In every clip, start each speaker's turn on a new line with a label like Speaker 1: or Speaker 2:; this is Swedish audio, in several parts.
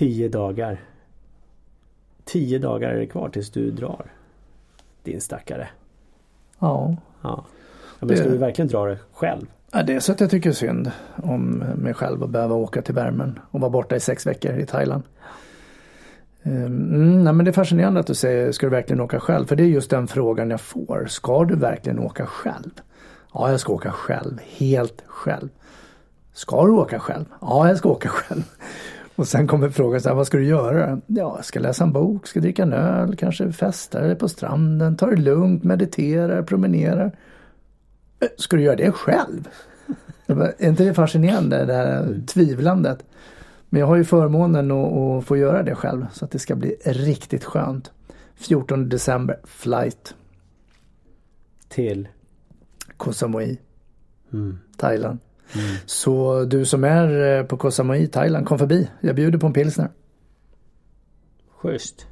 Speaker 1: Tio dagar. Tio dagar är det kvar tills du drar. Din stackare.
Speaker 2: Ja.
Speaker 1: Ja. men ska
Speaker 2: Det-
Speaker 1: du verkligen dra det själv?
Speaker 2: ja, det är så att jag tycker synd om mig själv att behöva åka till värmen och vara borta i sex veckor i Thailand. Mm, nej, men det är fascinerande att du säger, ska du verkligen åka själv? För det är just den frågan jag får. Ska du verkligen åka själv? Ja, jag ska åka själv. Helt själv. Ska du åka själv? Ja, jag ska åka själv. Och sen kommer frågan så här, vad ska du göra? Ja, jag ska läsa en bok, ska dricka en öl, kanske festa eller på stranden, ta det lugnt, meditera, promenera. Eh, Ska du göra det själv? Bara, Är inte det fascinerande, det här tvivlandet? Men jag har ju förmånen att, att få göra det själv så att det ska bli riktigt skönt. 14 december, flight,
Speaker 1: Till?
Speaker 2: Koh Samui,
Speaker 1: Mm.
Speaker 2: Thailand. Så du som är eh, på Koh Samui, Thailand, kom förbi. Jag bjuder på en pilsner.
Speaker 1: Schysst.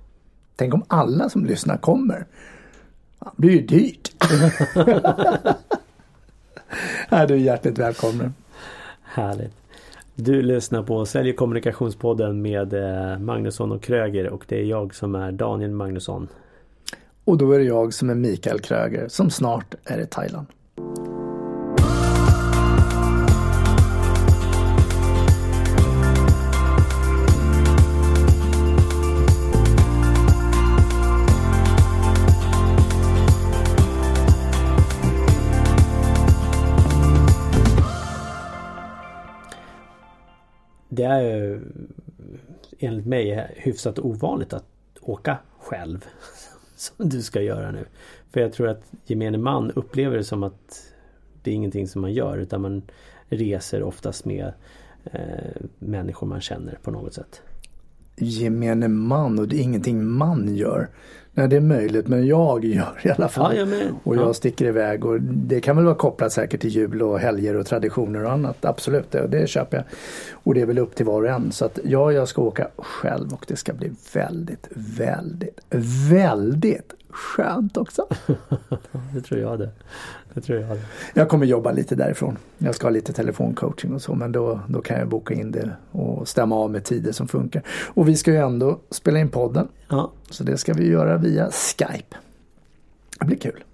Speaker 2: Tänk om alla som lyssnar kommer. Det blir ju dyrt. Nej, du är hjärtligt välkommen.
Speaker 1: Härligt. Du lyssnar på Sälj kommunikationspodden med eh, Magnusson och Kröger och det är jag som är Daniel Magnusson.
Speaker 2: Och då är det jag som är Mikael Kröger som snart är i Thailand.
Speaker 1: Det är enligt mig hyfsat ovanligt att åka själv. Som du ska göra nu. För jag tror att gemene man upplever det som att det är ingenting som man gör utan man reser oftast med eh, människor man känner på något sätt.
Speaker 2: Gemene man och det är ingenting man gör. Nej, det är möjligt men jag gör i alla fall.
Speaker 1: Ja, jag.
Speaker 2: Och
Speaker 1: Ja.
Speaker 2: jag sticker iväg och det kan väl vara kopplat säkert till jul och helger och traditioner och annat. Absolut, det, det köper jag. Och det är väl upp till var och en. Så att ja, jag ska åka själv och det ska bli väldigt, väldigt, väldigt skönt också.
Speaker 1: Det tror jag det. Det tror jag det.
Speaker 2: Jag kommer jobba lite därifrån. Jag ska ha lite telefoncoaching och så men då, då kan jag boka in det och stämma av med tider som funkar. Och vi ska ju ändå spela in podden
Speaker 1: Ja.
Speaker 2: så det ska vi göra via Skype. Det blir kul.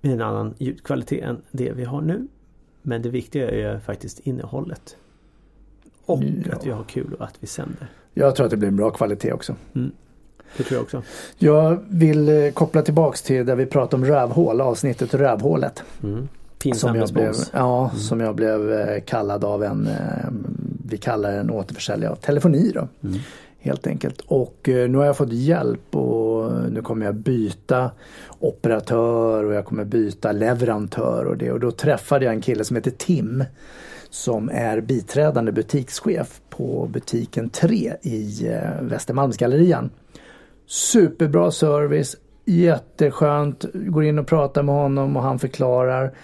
Speaker 1: Med en annan ljudkvalitet än det vi har nu. Men det viktiga är ju faktiskt innehållet. Och
Speaker 2: Ja.
Speaker 1: att vi har kul och att vi sänder.
Speaker 2: Jag tror att det blir en bra kvalitet också.
Speaker 1: Det tror jag också.
Speaker 2: Jag vill eh, koppla tillbaks till där vi pratade om rövhål, avsnittet rövhålet.
Speaker 1: Mm. Pinsam
Speaker 2: Som jag blev, ja, som jag blev eh, kallad av en, eh, vi kallar en återförsäljare av telefoni då. Helt enkelt. Och eh, nu har jag fått hjälp och nu kommer jag byta operatör och jag kommer byta leverantör och det. Och då träffade jag en kille som heter Tim. Som är biträdande butikschef på butiken 3 i eh, Västermalmsgallerian. Superbra service, jätteskönt, går in och pratar med honom och han förklarar.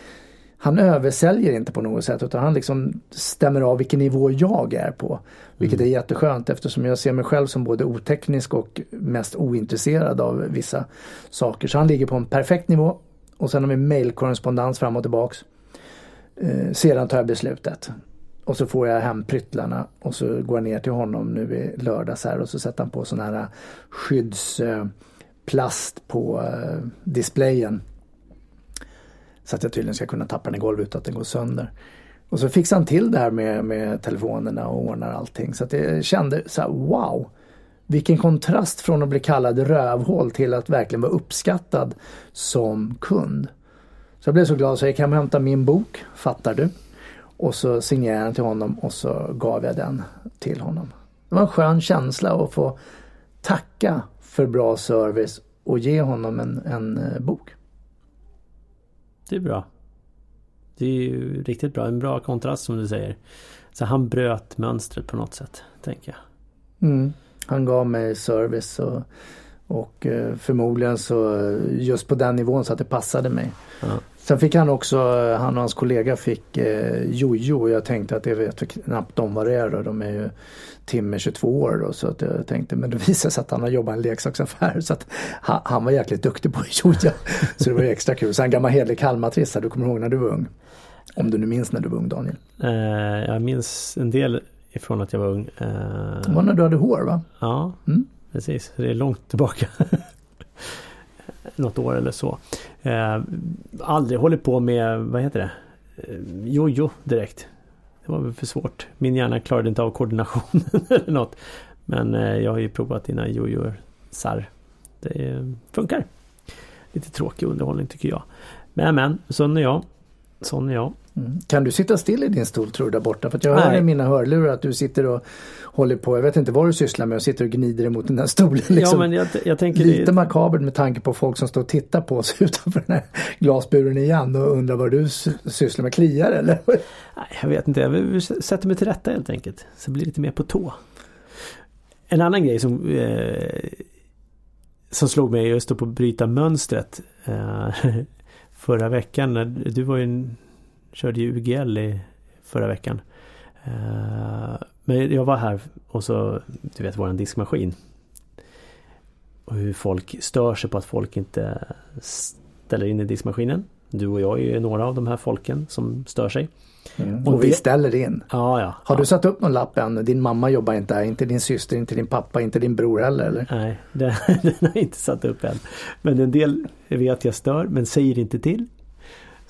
Speaker 2: Han översäljer inte på något sätt utan han liksom stämmer av vilken nivå jag är på. Vilket är jätteskönt eftersom jag ser mig själv som både oteknisk och mest ointresserad av vissa saker. Så han ligger på en perfekt nivå och sen har vi mailkorrespondens fram och tillbaks. Eh, sedan tar jag beslutet. Och så får jag hem pryttlarna och så går jag ner till honom nu i lördags här och så sätter han på sån här eh, skyddsplast eh, på eh, displayen. Så att jag tydligen ska kunna tappa den i golvet utan att den går sönder. Och så fixar han till det här med, med telefonerna och ordnar allting. Så att jag kände så här, wow. Vilken kontrast från att bli kallad rövhål till att verkligen vara uppskattad som kund. Så jag blev så glad så jag gick hem och hämtade min bok, Fattar du? Och så signerade jag till honom och så gav jag den till honom. Det var en skön känsla att få tacka för bra service och ge honom en, en eh, bok.
Speaker 1: Det är bra. Det är ju riktigt bra. En bra kontrast som du säger. Så han bröt mönstret på något sätt, tänker jag.
Speaker 2: Mm. Han gav mig service och, och eh, förmodligen så eh, just på den nivån så att det passade mig.
Speaker 1: Ja.
Speaker 2: Sen fick han också, eh, han och hans kollega fick eh, jojo och jag tänkte att det vet knappt de vad det är då. De är ju Tim är 22 år då så att jag tänkte men det visade sig att han har jobbat i en leksaksaffär så att han, han var jäkligt duktig på joja. Så det var ju extra kul. Så en gammal hederlig Kalmartrissa, du kommer ihåg när du var ung? Om du nu minns när du var ung Daniel.
Speaker 1: Eh, jag minns en del ifrån att jag var ung. Eh,
Speaker 2: Det var när du hade hår va?
Speaker 1: Ja,
Speaker 2: Mm
Speaker 1: precis. Det är långt tillbaka. Något år eller så. Eh, aldrig hållit på med, vad heter det? Eh, Jojo direkt. Det var väl för svårt. Min hjärna klarade inte av koordinationen eller något. Men eh, jag har ju provat dina jojosar. Det eh, funkar. Lite tråkig underhållning tycker jag. Men men, sån är jag. Sån är jag.
Speaker 2: Mm. Kan du sitta still i din stol tror du där borta? För jag hör
Speaker 1: Nej.
Speaker 2: i mina hörlurar att du sitter och håller på, jag vet inte vad du sysslar med och sitter och gnider emot den där stolen. Liksom.
Speaker 1: Ja men jag, jag
Speaker 2: Lite
Speaker 1: det,
Speaker 2: makabert med tanke på folk som står och tittar på oss utanför den här glasburen igen och undrar vad du sy- sysslar med. Kliar eller?
Speaker 1: Nej, jag vet inte. Jag vill sätta mig till rätta helt enkelt. Så blir lite mer på tå. En annan grej som eh, som slog mig just då på att bryta mönstret eh, förra veckan. Du var ju en, körde ju UGL i förra veckan. Eh, men jag var här och så, du vet våran diskmaskin. Och hur folk stör sig på att folk inte ställer in i diskmaskinen. Du och jag är ju några av de här folken som stör sig.
Speaker 2: Mm.
Speaker 1: Och
Speaker 2: Och vi
Speaker 1: det-
Speaker 2: ställer in.
Speaker 1: Ja, ja.
Speaker 2: Har
Speaker 1: ja.
Speaker 2: du satt upp någon lapp än? Din mamma jobbar inte här, inte din syster, inte din pappa, inte din bror heller eller?
Speaker 1: Nej, den, den har jag inte satt upp än. Men en del vet jag stör men säger inte till.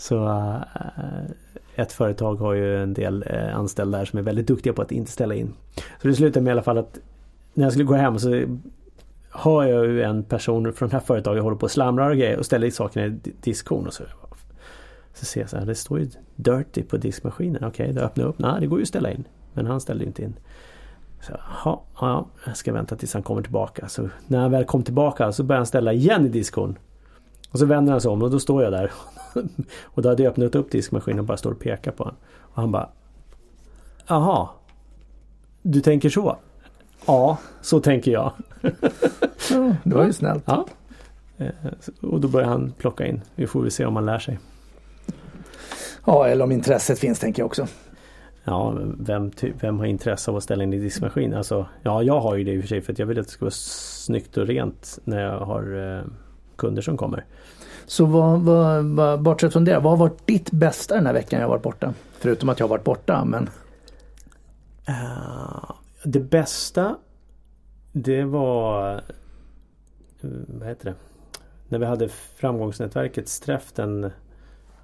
Speaker 1: Så eh, eh, ett företag har ju en del eh, anställda där som är väldigt duktiga på att inte ställa in. Så det slutade med i alla fall att när jag skulle gå hem så hör jag ju en person från det här företaget håller på och slamrar och grejer och ställer sakerna i diskon diskhon och så. Så ser jag så här, det står ju dirty på diskmaskinen. Okej, då öppnar jag upp. Nej, det går ju att ställa in. Men han ställde ju inte in. Så, ja, ja, jag ska vänta tills han kommer tillbaka. Så när han väl kom tillbaka så börjar han ställa igen i diskon. Och så vänder han sig om och då står jag där. och då hade jag öppnat upp diskmaskinen och bara står och pekar på honom. Och han bara Jaha. Du tänker så? Ja, så tänker jag.
Speaker 2: Ja, det var ju snällt.
Speaker 1: Ja. Eh, Och då börjar han plocka in. Vi får väl se om han lär sig.
Speaker 2: Ja, eller om intresset finns tänker jag också.
Speaker 1: Ja, vem, vem har intresse av att ställa in i diskmaskin? Alltså, ja, jag har ju det i och för sig för att jag vill att det ska vara snyggt och rent när jag har eh, kunder som kommer.
Speaker 2: Så vad, vad, vad, bortsett från det, vad har varit ditt bästa den här veckan jag varit borta? Förutom att jag har varit borta, men
Speaker 1: Uh, det bästa det var eh, vad heter det? När vi hade framgångsnätverkets träff den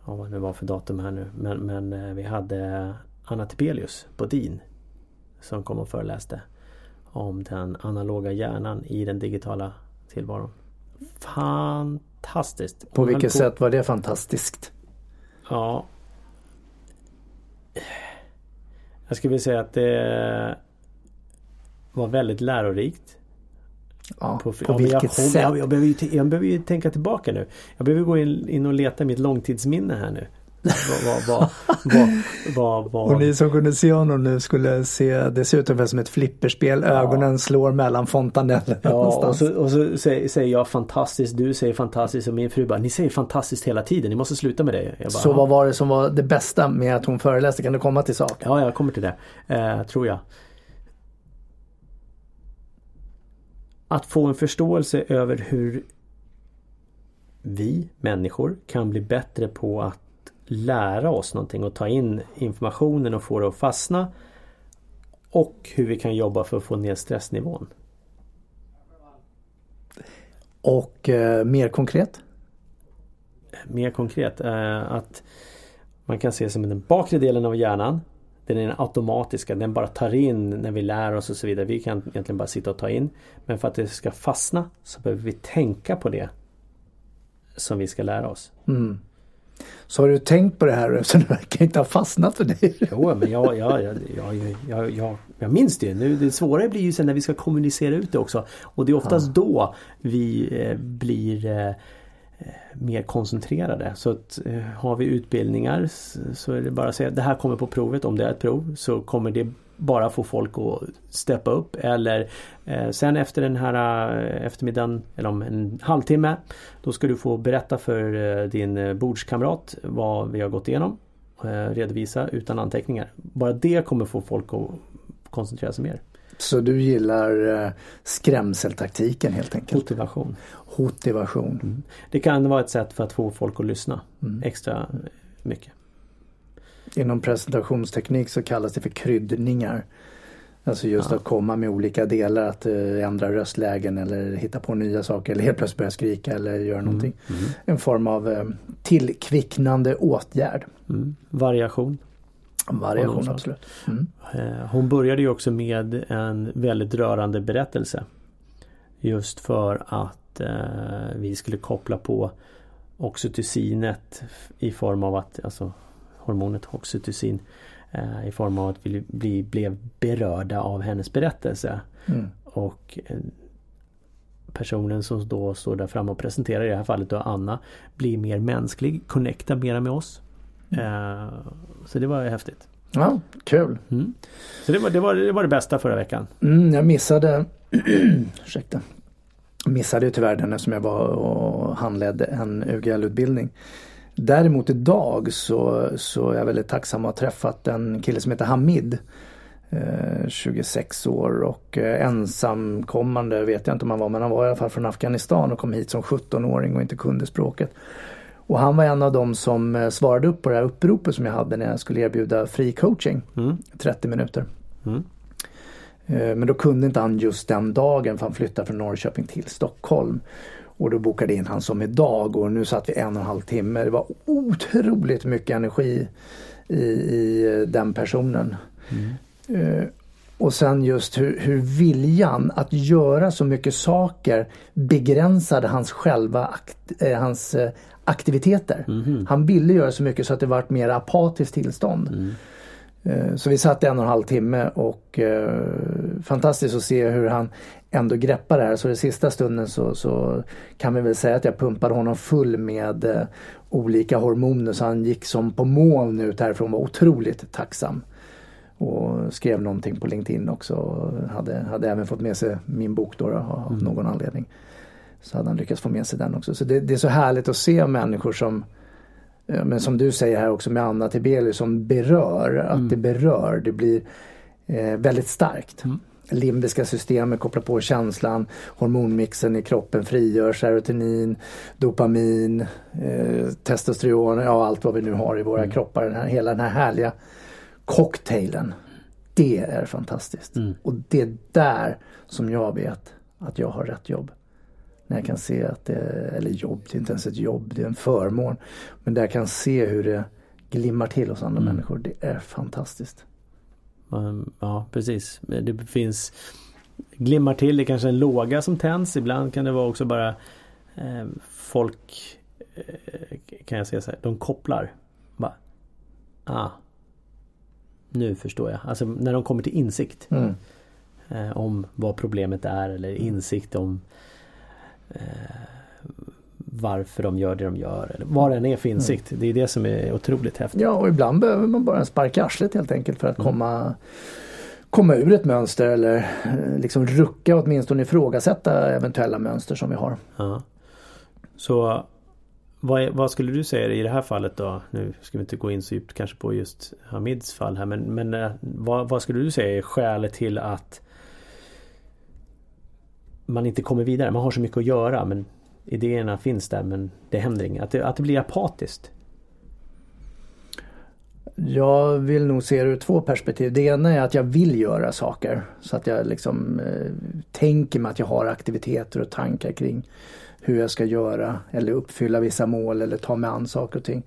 Speaker 1: ja, vad det var för datum här nu men, men eh, vi hade Anna Tibelius Bodin som kom och föreläste om den analoga hjärnan i den digitala tillvaron. Fantastiskt!
Speaker 2: På
Speaker 1: Hon
Speaker 2: vilket
Speaker 1: höll
Speaker 2: sätt var det fantastiskt?
Speaker 1: Ja. Jag skulle vilja säga att det var väldigt lärorikt.
Speaker 2: Ja, på,
Speaker 1: men
Speaker 2: vilket
Speaker 1: jag,
Speaker 2: sätt?
Speaker 1: Jag, jag, behöver ju, jag behöver ju tänka tillbaka nu. Jag behöver gå in, in och leta i mitt långtidsminne här nu. Vad, vad, vad,
Speaker 2: Och ni som kunde se honom nu skulle se, det ser ut ungefär som ett flipperspel. Ögonen slår mellan fontanellerna
Speaker 1: Ja, och så, och så säger, säger jag fantastiskt, du säger fantastiskt och min fru bara, ni säger fantastiskt hela tiden, ni måste sluta med det. Bara,
Speaker 2: Så
Speaker 1: "Ja."
Speaker 2: vad var det som var det bästa med att hon föreläste? Kan du komma till sak?
Speaker 1: Ja, jag kommer till det. Eh, tror jag. Att få en förståelse över hur vi människor kan bli bättre på att lära oss någonting och ta in informationen och få det att fastna. Och hur vi kan jobba för att få ner stressnivån.
Speaker 2: Och eh, mer konkret?
Speaker 1: Mer konkret, eh, att man kan se som den bakre delen av hjärnan. Den är den automatiska, den bara tar in när vi lär oss och så vidare. Vi kan egentligen bara sitta och ta in. Men för att det ska fastna så behöver vi tänka på det som vi ska lära oss.
Speaker 2: Mm. Så har du tänkt på det här eftersom det verkar inte ha fastnat för dig?
Speaker 1: Jo, men jag, jag, jag, jag, jag, jag, minns det. Nu, det svåra blir ju sen när vi ska kommunicera ut det också. Och det är oftast då vi eh, blir eh, mer koncentrerade. Så att, eh, har vi utbildningar så är det bara att säga det här kommer på provet. Om det är ett prov så kommer det bara få folk att steppa upp. Eller eh, sen efter den här eh, eftermiddagen eller om en halvtimme då ska du få berätta för eh, din eh, bordskamrat vad vi har gått igenom. Eh, redovisa utan anteckningar. Bara det kommer få folk att koncentrera sig mer.
Speaker 2: Så du gillar eh, skrämseltaktiken helt enkelt?
Speaker 1: Motivation.
Speaker 2: Motivation.
Speaker 1: Det kan vara ett sätt för att få folk att lyssna
Speaker 2: Mm.
Speaker 1: extra mycket.
Speaker 2: Inom presentationsteknik så kallas det för kryddningar. Alltså just
Speaker 1: Ja.
Speaker 2: att komma med olika delar, att eh, ändra röstlägen eller hitta på nya saker eller helt plötsligt börja skrika eller göra någonting.
Speaker 1: Mm.
Speaker 2: En form av eh, tillkvicknande åtgärd.
Speaker 1: Mm. Variation.
Speaker 2: Variation absolut. Mm.
Speaker 1: Eh, Hon började ju också med en väldigt rörande berättelse. Just för att eh, vi skulle koppla på oxytocinet i form av att, alltså hormonet oxytocin eh, i form av att vi blev berörda av hennes berättelse.
Speaker 2: Mm.
Speaker 1: Och eh, personen som då står där framme och presenterar i det här fallet då Anna blir mer mänsklig, connectar mera med oss. Eh, så det var häftigt.
Speaker 2: Ja, kul.
Speaker 1: Mm. Så det var, det, var, det var det bästa förra veckan.
Speaker 2: Mm, jag missade ursäkta. Missade ju tyvärr den eftersom jag var och handledde en UGL-utbildning. Däremot idag så, så är jag väldigt tacksam att ha träffat en kille som heter Hamid. Eh, 26 år och eh, ensamkommande vet jag inte om han var men han var i alla fall från Afghanistan och kom hit som 17-åring och inte kunde språket. Och han var en av dem som eh, svarade upp på det här uppropet som jag hade när jag skulle erbjuda fri coaching.
Speaker 1: Mm.
Speaker 2: 30 minuter.
Speaker 1: Mm.
Speaker 2: Eh, Men då kunde inte han just den dagen för han flyttade från Norrköping till Stockholm. Och då bokade in han som idag och nu satt vi en och en halv timme. Det var otroligt mycket energi i, i den personen. Eh, Och sen just hur, hur viljan att göra så mycket saker begränsade hans själva akt, eh, hans eh, aktiviteter. Han ville göra så mycket så att det var ett mer apatiskt tillstånd. Eh, Så vi satt en och en halv timme och eh, fantastiskt att se hur han ändå greppar det här. Så den sista stunden så, så kan vi väl säga att jag pumpade honom full med eh, olika hormoner så han gick som på moln ut härifrån. Var otroligt tacksam. Och skrev någonting på LinkedIn också. Och Hade, hade även fått med sig min bok då, då av någon anledning. Så hade han lyckats få med sig den också. Så det, det är så härligt att se människor som Men som du säger här också med Anna Tibelius som berör, att det berör. Det blir eh, väldigt starkt. Limbiska systemet kopplar på känslan, hormonmixen i kroppen frigör serotonin, dopamin, eh, testosteron, ja allt vad vi nu har i våra kroppar. Den här, hela den här härliga cocktailen. Det är fantastiskt. Och det är där som jag vet att jag har rätt jobb. När jag kan se att det, eller jobb, det är inte ens ett jobb, det är en förmån. Men där jag kan se hur det glimmar till hos andra människor. Det är fantastiskt.
Speaker 1: Ja precis. Det finns Glimmar till, det är kanske en låga som tänds. Ibland kan det vara också bara eh, Folk eh, Kan jag säga så här, de kopplar. Bara, ah, nu förstår jag. Alltså när de kommer till insikt.
Speaker 2: Mm.
Speaker 1: Eh, om vad problemet är eller insikt om varför de gör det de gör. Eller vad det än är för insikt. Det är det som är otroligt häftigt.
Speaker 2: Ja, och ibland behöver man bara en spark i arslet helt enkelt för att komma komma ur ett mönster eller eh, liksom rucka åtminstone ifrågasätta eventuella mönster som vi har.
Speaker 1: Ja. Så vad, är, vad skulle du säga i det här fallet då? Nu ska vi inte gå in så djupt kanske på just Hamids fall här men, men eh, vad, vad skulle du säga är skälet till att man inte kommer vidare? Man har så mycket att göra men idéerna finns där men det händer inget. Att det, att det blir apatiskt.
Speaker 2: Jag vill nog se det ur två perspektiv. Det ena är att jag vill göra saker. Så att jag liksom eh, tänker mig att jag har aktiviteter och tankar kring hur jag ska göra eller uppfylla vissa mål eller ta mig an saker och ting.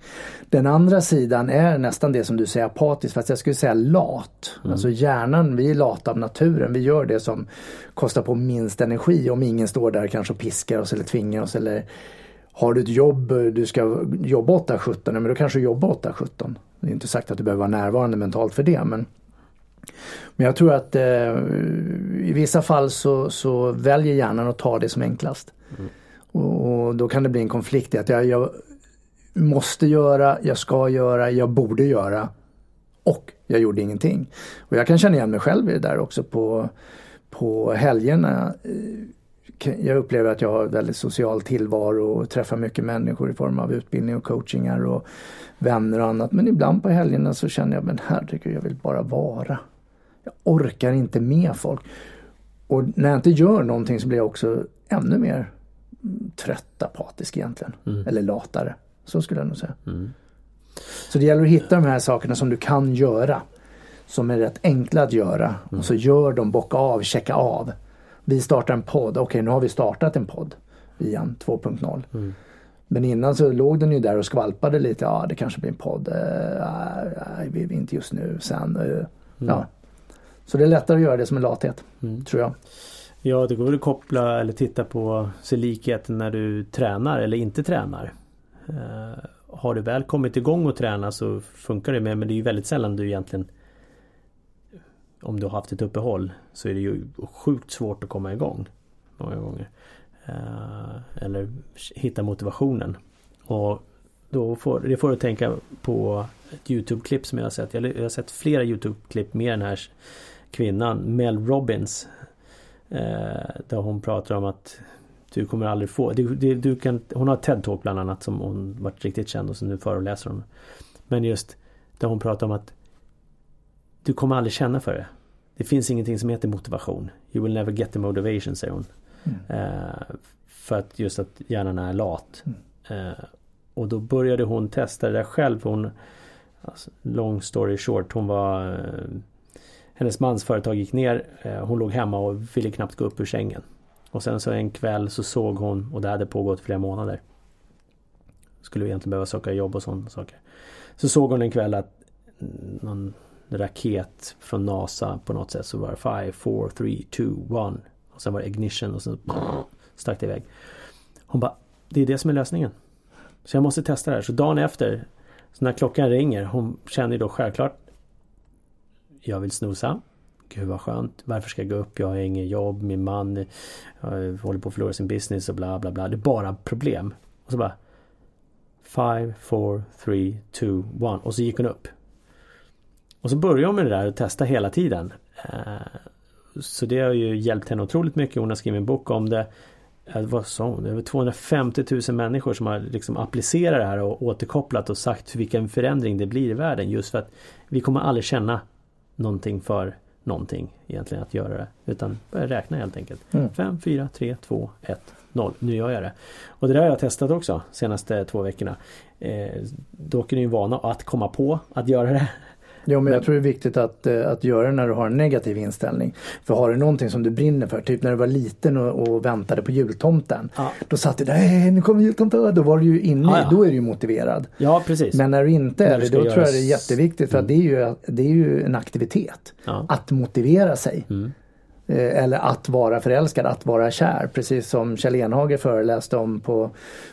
Speaker 2: Den andra sidan är nästan det som du säger apatisk fast jag skulle säga lat. Alltså hjärnan, vi är lata av naturen. Vi gör det som kostar på minst energi om ingen står där kanske och piskar oss eller tvingar oss eller har du ett jobb, du ska jobba 8-17, men då kanske du jobbar 8-17. Det är inte sagt att du behöver vara närvarande mentalt för det men men jag tror att eh, i vissa fall så, så väljer hjärnan att ta det som enklast. Och, och då kan det bli en konflikt i att jag, jag måste göra, jag ska göra, jag borde göra och jag gjorde ingenting. Och jag kan känna igen mig själv i det där också på, på helgerna. Eh, jag upplever att jag har väldigt social tillvaro och träffar mycket människor i form av utbildning och coachingar och vänner och annat. Men ibland på helgerna så känner jag, men herregud, jag vill bara vara. Jag orkar inte med folk. Och när jag inte gör någonting så blir jag också ännu mer trött, apatisk egentligen. Eller latare. Så skulle jag nog säga. Så det gäller att hitta de här sakerna som du kan göra. som är rätt enkla att göra och så gör de, bocka av, checka av. Vi startar en podd, okej nu har vi startat en podd igen 2.0.
Speaker 1: Mm.
Speaker 2: Men innan så låg den ju där och skvalpade lite, ja det kanske blir en podd, uh, nej, vi vill inte just nu, sen. Uh, ja. Så det är lättare att göra det som en lathet,
Speaker 1: Mm.
Speaker 2: tror jag.
Speaker 1: Ja, det går väl att koppla eller titta på se likheten när du tränar eller inte tränar. Eh, har du väl kommit igång och träna så funkar det med men det är ju väldigt sällan du egentligen om du har haft ett uppehåll så är det ju sjukt svårt att komma igång. Många gånger. Eh, eller hitta motivationen. Och då får, det får du tänka på ett Youtube-klipp som jag har sett. Jag jag har sett flera Youtube-klipp med den här kvinnan Mel Robbins. Eh, där hon pratar om att du kommer aldrig få, du, du, du kan, hon har TED-talk bland annat som hon varit riktigt känd och som nu föreläser hon. Men just där hon pratar om att du kommer aldrig känna för det. Det finns ingenting som heter motivation. You will never get the motivation säger hon. Eh, för att just att hjärnan är lat. Eh, och då började hon testa det där själv. Hon, alltså, long story short, hon var eh, hennes mans företag gick ner. Eh, hon låg hemma och ville knappt gå upp ur sängen. Och sen så en kväll så såg hon, och det hade pågått flera månader. Skulle egentligen behöva söka jobb och sådana saker. Så såg hon en kväll att någon raket från NASA på något sätt så var det 5, 4, 3, 2, 1. Och sen var det ignition och sen stack det iväg. Hon bara, det är det som är lösningen. Så jag måste testa det här. Så dagen efter, så när klockan ringer, hon känner ju då självklart jag vill snusa. Gud vad skönt. Varför ska jag gå upp? Jag har inget jobb. Min man eh, håller på att förlora sin business och bla bla bla. Det är bara problem. Och så bara 5, 4, 3, 2, 1. Och så gick hon upp. Och så började hon med det där och testa hela tiden. Eh, så det har ju hjälpt henne otroligt mycket. Hon har skrivit en bok om det. Eh, vad sa hon? Över 250 000 människor som har liksom applicerat det här och återkopplat och sagt vilken förändring det blir i världen. Just för att vi kommer aldrig känna någonting för någonting egentligen att göra det. Utan börja räkna helt enkelt.
Speaker 2: Mm.
Speaker 1: 5, 4, 3, 2, 1, 0. Nu gör jag det. Och det där har jag testat också senaste två veckorna. Eh, dock är det ju vana att komma på att göra det.
Speaker 2: Jo men jag tror det är viktigt att, eh, att göra det när du har en negativ inställning. För har du någonting som du brinner för, typ när du var liten och, och väntade på jultomten.
Speaker 1: Ja.
Speaker 2: Då satt du där, "Nej, nu kommer jultomten, då var du ju inne,
Speaker 1: Ja, ja.
Speaker 2: då är du ju motiverad.
Speaker 1: Ja precis.
Speaker 2: Men när du inte är det, då tror jag det är jätteviktigt för att det är ju, det är ju en aktivitet. Att motivera sig.
Speaker 1: Mm.
Speaker 2: Eh, Eller att vara förälskad, att vara kär. Precis som Kjell Enhager föreläste om på,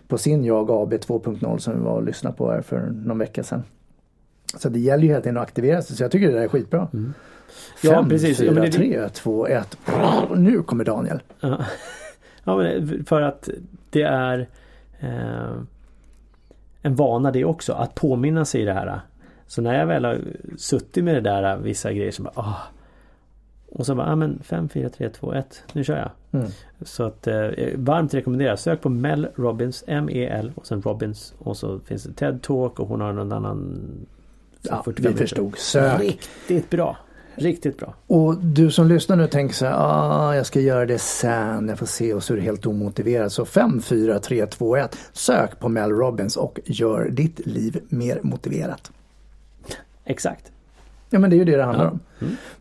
Speaker 2: på sin Jag AB 2.0 som vi var och lyssnade på här för någon vecka sedan. Så det gäller ju hela tiden att aktivera sig. Så jag tycker det där är skitbra.
Speaker 1: Mm. Ja,
Speaker 2: Fem,
Speaker 1: precis. Ja,
Speaker 2: fyra,
Speaker 1: men det-
Speaker 2: tre, två, ett. Nu kommer Daniel.
Speaker 1: Ja, ja men för att det är eh, en vana det också. Att påminna sig i det här. Så när jag väl har suttit med det där vissa grejer så bara ah. Och så bara, ja men 5, 4, 3, 2, 1. Nu kör jag.
Speaker 2: Mm.
Speaker 1: Så att eh, varmt rekommenderar. Sök på Mel Robbins, M-E-L och sen Robbins. Och så finns det TED Talk och hon har någon annan
Speaker 2: Ja,
Speaker 1: 45
Speaker 2: vi
Speaker 1: minuter.
Speaker 2: förstod. Sök.
Speaker 1: Riktigt bra. Riktigt bra.
Speaker 2: Och du som lyssnar nu tänker så här, ah, jag ska göra det sen, jag får se och så är du helt omotiverad. Så 5, 4, 3, 2, 1. Sök på Mel Robbins och gör ditt liv mer motiverat.
Speaker 1: Exakt.
Speaker 2: Ja men det är ju det det handlar
Speaker 1: Ja.
Speaker 2: om.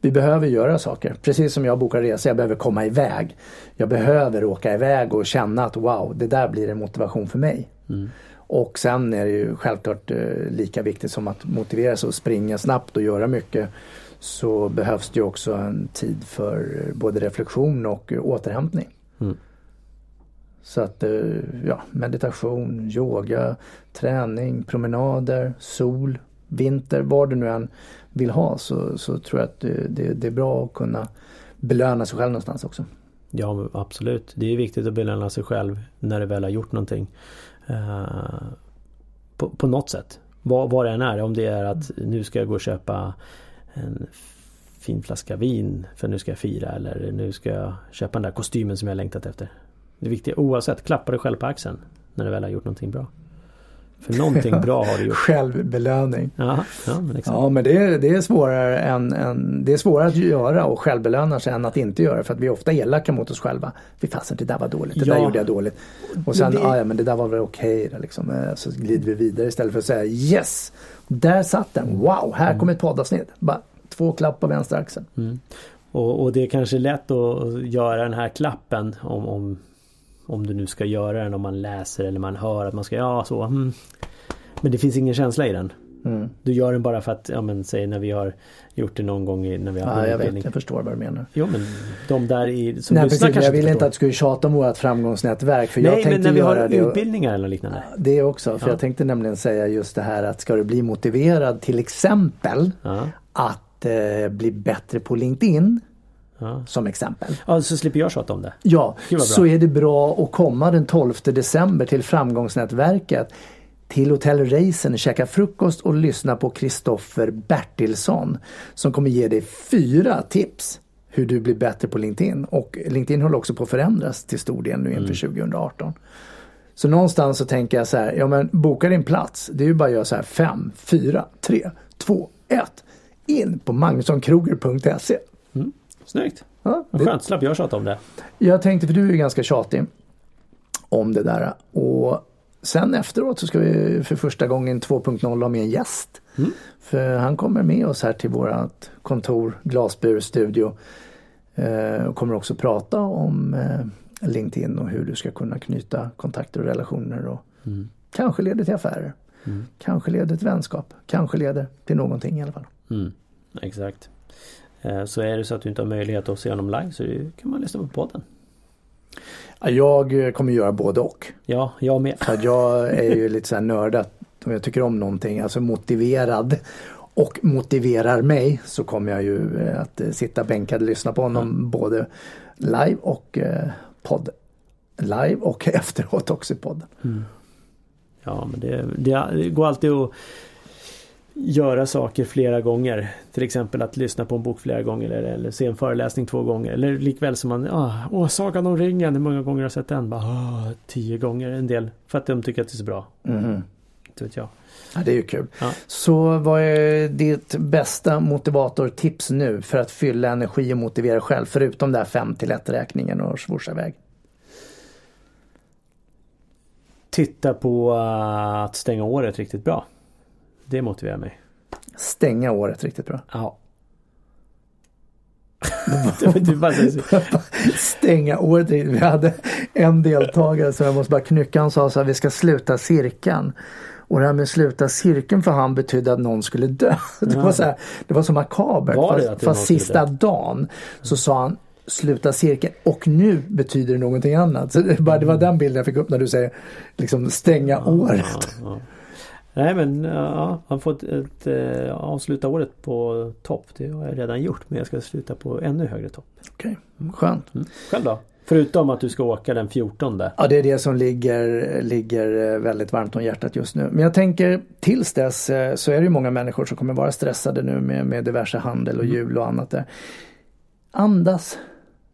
Speaker 2: Vi behöver göra saker. Precis som jag bokar resa, jag behöver komma iväg. Jag behöver åka iväg och känna att wow, det där blir en motivation för mig.
Speaker 1: Mm.
Speaker 2: Och sen är det ju självklart eh, lika viktigt som att motivera sig och springa snabbt och göra mycket. Så behövs det också en tid för eh, både reflektion och eh, återhämtning.
Speaker 1: Mm.
Speaker 2: Så att ja, meditation, yoga, träning, promenader, sol, vinter, vad du nu än vill ha så, så tror jag att det, det, är bra att kunna belöna sig själv någonstans också.
Speaker 1: Ja absolut. Det är viktigt att belöna sig själv när du väl har gjort någonting. Eh, på, på något sätt. Vad, vad det än är. Om det är att nu ska jag gå och köpa en fin flaska vin för nu ska jag fira. Eller nu ska jag köpa den där kostymen som jag längtat efter. Det viktiga oavsett, klappa dig själv på axeln när du väl har gjort någonting bra. För någonting bra har du gjort.
Speaker 2: Självbelöning.
Speaker 1: Ja, ja men exakt.
Speaker 2: Ja men det är, det är svårare än, än, det är svårare att göra och självbelöna sig än att inte göra för att vi är ofta elaka mot oss själva. Fy fasen det där var dåligt, det
Speaker 1: Ja.
Speaker 2: där gjorde jag dåligt. Och sen,
Speaker 1: det-
Speaker 2: ja ja men det där var väl okej då, liksom. Eh, Så glider vi vidare istället för att säga yes! Där satt den, wow, här kommer ett poddavsnitt. Bara två klapp på vänster axel.
Speaker 1: Mm. Och, och, det är kanske lätt att göra den här klappen om, om, om du nu ska göra den om man läser eller man hör att man ska, ja så. Mm. Men det finns ingen känsla i den. Mm. Du gör den bara för att, ja men säg när vi har gjort det någon gång när vi har
Speaker 2: Ja, jag vet, jag förstår vad du menar.
Speaker 1: Jo men de där i,
Speaker 2: som Nej, precis, jag vill inte att du ska tjata om vårt framgångsnätverk. För
Speaker 1: Nej,
Speaker 2: jag
Speaker 1: men när vi har det utbildningar eller liknande.
Speaker 2: Det också, för ja. jag tänkte nämligen säga just det här att ska du bli motiverad till exempel ja. att eh, bli bättre på LinkedIn Ja. Som exempel.
Speaker 1: Ja, så slipper jag tjata om det.
Speaker 2: Ja, så är det bra att komma den 12 december till framgångsnätverket till Hotell Reisen, käka frukost och lyssna på Kristoffer Bertilsson som kommer ge dig fyra tips hur du blir bättre på LinkedIn. Och LinkedIn håller också på att förändras till stor del nu inför mm. 2018. Så någonstans så tänker jag så här, ja men boka din plats. Det är ju bara att göra så här 5, 4, 3, 2, 1. In på magnussonkroger.se.
Speaker 1: Mm. Snyggt! Ja, det... Skönt, slapp jag tjata om det.
Speaker 2: Jag tänkte, för du är ju ganska tjatig om det där. Och sen efteråt så ska vi för första gången 2.0 ha med en gäst. Mm. För han kommer med oss här till vårat kontor, glasbur, studio. Eh, och kommer också prata om eh, LinkedIn och hur du ska kunna knyta kontakter och relationer och mm. kanske leder till affärer. Mm. Kanske leder till vänskap. Kanske leder till någonting i alla fall.
Speaker 1: Mm. Exakt. Eh, så är det så att du inte har möjlighet att se honom live så kan man lyssna på podden.
Speaker 2: Jag kommer göra både och.
Speaker 1: Ja, jag med.
Speaker 2: För jag är ju lite såhär nördat om jag tycker om någonting, alltså motiverad och motiverar mig så kommer jag ju eh, att eh, sitta bänkad och lyssna på honom mm. både live och eh, podd. Live och efteråt också i podden. Mm.
Speaker 1: Ja men det, det går alltid att göra saker flera gånger. Till exempel att lyssna på en bok flera gånger eller, eller se en föreläsning två gånger. Eller likväl som man, ah, åh, Sagan om ringen, hur många gånger har jag sett den? Bara, ah, tio gånger en del. För att de tycker att det är så bra. Mm. Inte vet jag.
Speaker 2: Ja, det är ju kul. Ja. Så vad är ditt bästa motivatortips nu för att fylla energi och motivera själv? Förutom det här 5 till 1 räkningen och swisha iväg.
Speaker 1: Titta på uh, att stänga året riktigt bra. Det motiverar mig.
Speaker 2: Stänga året riktigt bra.
Speaker 1: Ja.
Speaker 2: Stänga året. Vi hade en deltagare som jag måste bara knycka. Han sa så här, vi ska sluta cirkeln. Och det här med sluta cirkeln för han betydde att någon skulle dö. Det var så, här, det var så makabert. Var fast, fast sista dagen så sa han sluta cirkeln och nu betyder det någonting annat. Så det, bara, det var den bilden jag fick upp när du säger liksom stänga ja, året. Ja.
Speaker 1: Nej men ja, han får ett, ett, ett, eh, avsluta året på topp. Det har jag redan gjort men jag ska sluta på ännu högre topp.
Speaker 2: Okej, okay. skönt. Mm.
Speaker 1: Själv då? Förutom att du ska åka den 14.
Speaker 2: Ja det är det som ligger, ligger eh, väldigt varmt om hjärtat just nu. Men jag tänker tills dess eh, så är det ju många människor som kommer vara stressade nu med, med diverse handel och mm. jul och annat där. Andas.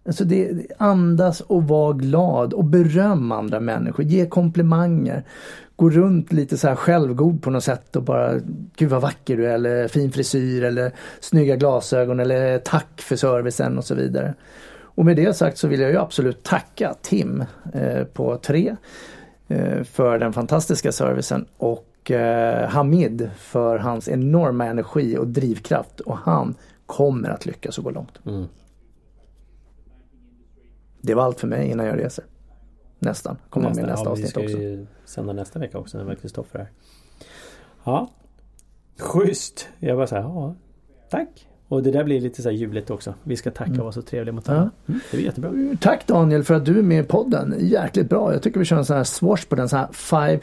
Speaker 2: Alltså det, andas och var glad och beröm andra människor. Ge komplimanger gå runt lite så här självgod på något sätt och bara Gud vad vacker du är eller fin frisyr eller snygga glasögon eller tack för servicen och så vidare. Och med det sagt så vill jag ju absolut tacka Tim eh, på tre eh, för den fantastiska servicen och eh, Hamid för hans enorma energi och drivkraft och han kommer att lyckas och gå långt. Mm. Det var allt för mig innan jag reser. Nästan. Kommer med nästa ja, avsnitt också. Vi ska ju
Speaker 1: sända nästa vecka också när Kristoffer är Ja. Schysst! Jag bara säger ja, tack. Och det där blir lite så här ljuvligt också. Vi ska tacka och vara så trevliga mot varandra. Mm, det blir jättebra.
Speaker 2: Tack Daniel för att du är med i podden. Jäkligt bra. Jag tycker vi kör en sån här swash på den. Så här five.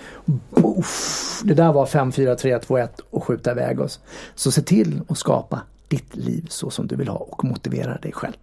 Speaker 2: Boof. Det där var 5, 4, 3, 2, 1 och skjuta iväg oss. Så se till att skapa ditt liv så som du vill ha och motivera dig själv.